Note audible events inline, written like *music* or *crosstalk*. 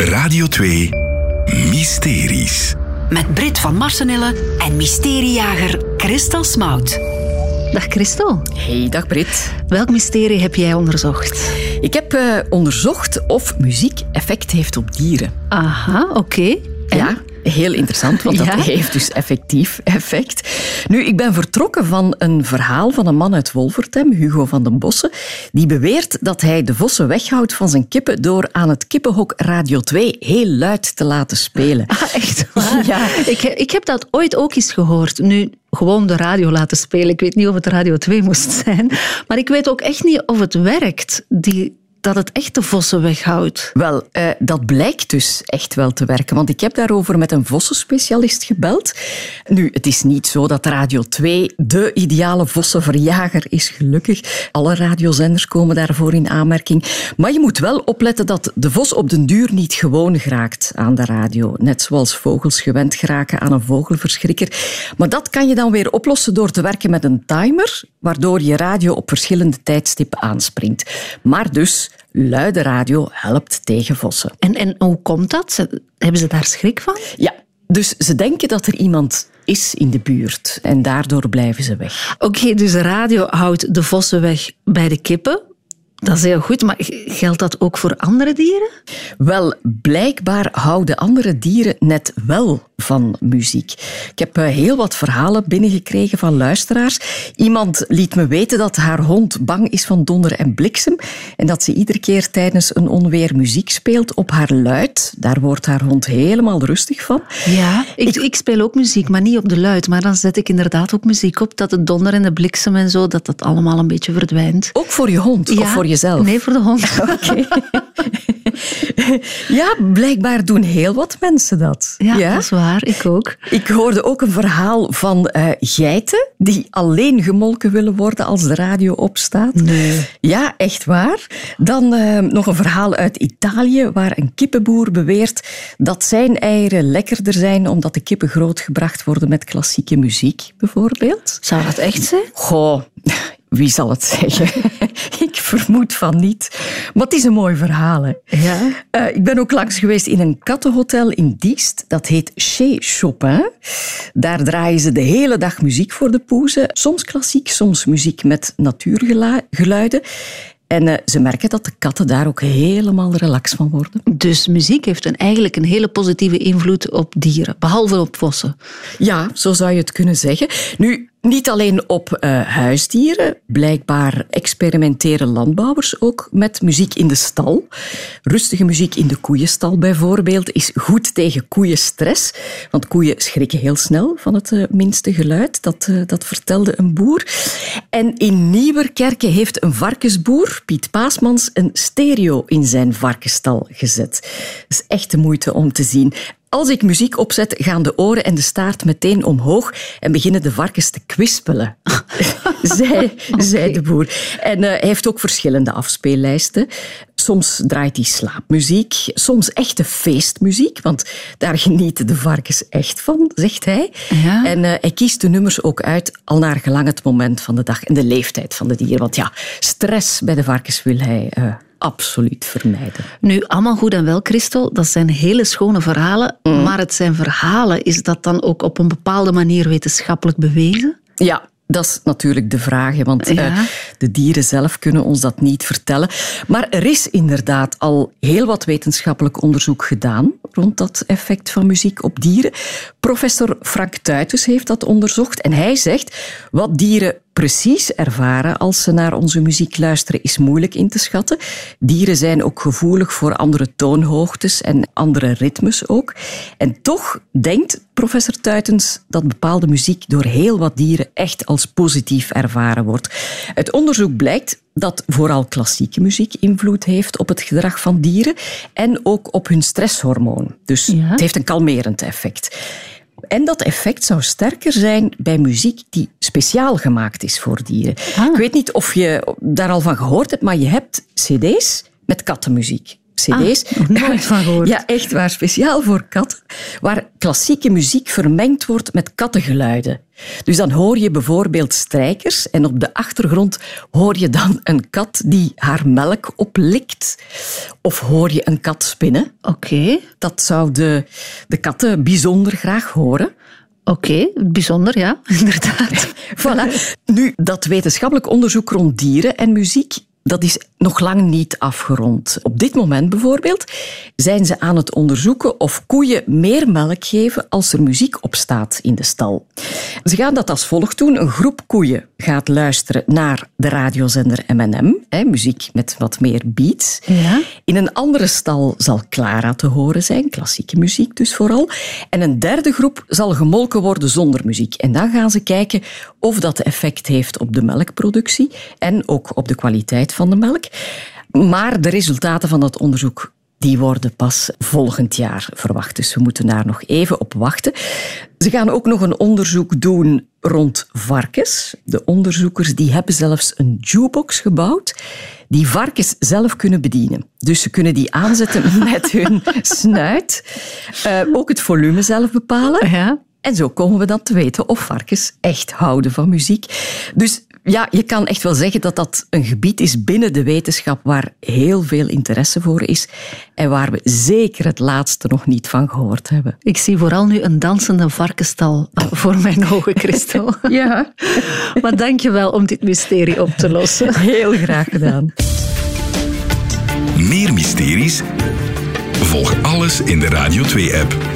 Radio 2 Mysteries. Met Brit van Marsenille en mysteriejager Christel Smout. Dag Christel. Hey, dag Brit. Welk mysterie heb jij onderzocht? Ik heb uh, onderzocht of muziek effect heeft op dieren. Aha, oké. Okay. Ja, Heel interessant, want dat heeft dus effectief effect. Nu, ik ben vertrokken van een verhaal van een man uit Wolvertem, Hugo van den Bossen, die beweert dat hij de vossen weghoudt van zijn kippen door aan het kippenhok Radio 2 heel luid te laten spelen. Ah, echt waar? Ja. Ik, ik heb dat ooit ook eens gehoord. Nu, gewoon de radio laten spelen. Ik weet niet of het Radio 2 moest zijn. Maar ik weet ook echt niet of het werkt, die dat het echt de vossen weghoudt? Wel, uh, dat blijkt dus echt wel te werken. Want ik heb daarover met een vossenspecialist gebeld. Nu, het is niet zo dat Radio 2 de ideale vossenverjager is, gelukkig. Alle radiozenders komen daarvoor in aanmerking. Maar je moet wel opletten dat de vos op den duur niet gewoon geraakt aan de radio. Net zoals vogels gewend geraken aan een vogelverschrikker. Maar dat kan je dan weer oplossen door te werken met een timer, waardoor je radio op verschillende tijdstippen aanspringt. Maar dus luide radio helpt tegen vossen. En, en hoe komt dat? Hebben ze daar schrik van? Ja, dus ze denken dat er iemand is in de buurt en daardoor blijven ze weg. Oké, dus de radio houdt de vossen weg bij de kippen. Dat is heel goed, maar geldt dat ook voor andere dieren? Wel, blijkbaar houden andere dieren net wel van muziek. Ik heb eh, heel wat verhalen binnengekregen van luisteraars. Iemand liet me weten dat haar hond bang is van donder en bliksem en dat ze iedere keer tijdens een onweer muziek speelt op haar luid. Daar wordt haar hond helemaal rustig van. Ja, ik, ik, speel ook muziek, maar niet op de luid. Maar dan zet ik inderdaad ook muziek op dat het donder en de bliksem en zo, dat dat allemaal een beetje verdwijnt. Ook voor je hond of voor jezelf? Nee, voor de hond. *laughs* Oké. *laughs* ja, blijkbaar doen heel wat mensen dat. Ja, ja, dat is waar. Ik ook. Ik hoorde ook een verhaal van uh, geiten die alleen gemolken willen worden als de radio opstaat. Nee. Ja, echt waar. Dan uh, nog een verhaal uit Italië waar een kippenboer beweert dat zijn eieren lekkerder zijn omdat de kippen grootgebracht worden met klassieke muziek, bijvoorbeeld. Zou dat echt zijn? Goh, wie zal het zeggen? *laughs* ik vermoed van niet. Maar het is een mooi verhaal. Hè? Ja. Uh, ik ben ook langs geweest in een kattenhotel in Diest. Dat heet Chez Chopin. Daar draaien ze de hele dag muziek voor de poezen. Soms klassiek, soms muziek met natuurgeluiden. En uh, ze merken dat de katten daar ook helemaal relax van worden. Dus muziek heeft een, eigenlijk een hele positieve invloed op dieren, behalve op vossen. Ja, zo zou je het kunnen zeggen. Nu, niet alleen op uh, huisdieren. Blijkbaar experimenteren landbouwers ook met muziek in de stal. Rustige muziek in de koeienstal bijvoorbeeld is goed tegen koeienstress. Want koeien schrikken heel snel van het uh, minste geluid. Dat, uh, dat vertelde een boer. En in Nieuwerkerken heeft een varkensboer, Piet Paasmans, een stereo in zijn varkenstal gezet. Dat is echt de moeite om te zien. Als ik muziek opzet, gaan de oren en de staart meteen omhoog en beginnen de varkens te kwispelen, *laughs* zei, *laughs* okay. zei de boer. En uh, hij heeft ook verschillende afspeellijsten. Soms draait hij slaapmuziek, soms echte feestmuziek, want daar genieten de varkens echt van, zegt hij. Ja. En uh, hij kiest de nummers ook uit al naar gelang het moment van de dag en de leeftijd van de dier. Want ja, stress bij de varkens wil hij uh, absoluut vermijden. Nu, allemaal goed en wel, Christel. Dat zijn hele schone verhalen. Mm. Maar het zijn verhalen. Is dat dan ook op een bepaalde manier wetenschappelijk bewezen? Ja, dat is natuurlijk de vraag, want ja. uh, de dieren zelf kunnen ons dat niet vertellen. Maar er is inderdaad al heel wat wetenschappelijk onderzoek gedaan rond dat effect van muziek op dieren. Professor Frank Tuitens heeft dat onderzocht en hij zegt wat dieren precies ervaren als ze naar onze muziek luisteren is moeilijk in te schatten. Dieren zijn ook gevoelig voor andere toonhoogtes en andere ritmes ook. En toch denkt professor Tuitens dat bepaalde muziek door heel wat dieren echt als positief ervaren wordt. Het onderzoek blijkt dat vooral klassieke muziek invloed heeft op het gedrag van dieren en ook op hun stresshormoon. Dus ja. het heeft een kalmerend effect. En dat effect zou sterker zijn bij muziek die speciaal gemaakt is voor dieren. Ah. Ik weet niet of je daar al van gehoord hebt, maar je hebt cd's met kattenmuziek. Cd's. Ah, nooit van gehoord. Ja, echt waar. Speciaal voor katten. Waar klassieke muziek vermengd wordt met kattengeluiden. Dus dan hoor je bijvoorbeeld strijkers en op de achtergrond hoor je dan een kat die haar melk oplikt. Of hoor je een kat spinnen. Oké. Dat zouden de katten bijzonder graag horen. Oké, bijzonder, ja, *laughs* inderdaad. *laughs* Voilà. Nu, dat wetenschappelijk onderzoek rond dieren en muziek dat is nog lang niet afgerond. Op dit moment bijvoorbeeld zijn ze aan het onderzoeken of koeien meer melk geven als er muziek op staat in de stal. Ze gaan dat als volgt doen. Een groep koeien gaat luisteren naar de radiozender M&M, muziek met wat meer beats. Ja. In een andere stal zal Clara te horen zijn, klassieke muziek dus vooral. En een derde groep zal gemolken worden zonder muziek. En dan gaan ze kijken of dat effect heeft op de melkproductie en ook op de kwaliteit van de melk. Maar de resultaten van dat onderzoek die worden pas volgend jaar verwacht. Dus we moeten daar nog even op wachten. Ze gaan ook nog een onderzoek doen rond varkens. De onderzoekers die hebben zelfs een jukebox gebouwd die varkens zelf kunnen bedienen. Dus ze kunnen die aanzetten *laughs* met hun snuit. Uh, ook het volume zelf bepalen. Ja. En zo komen we dan te weten of varkens echt houden van muziek. Dus ja, je kan echt wel zeggen dat dat een gebied is binnen de wetenschap waar heel veel interesse voor is en waar we zeker het laatste nog niet van gehoord hebben. Ik zie vooral nu een dansende varkenstal voor mijn ogen, Christel. *laughs* ja. Maar dank je wel om dit mysterie op te lossen. Heel graag gedaan. Meer mysteries? Volg alles in de Radio 2-app.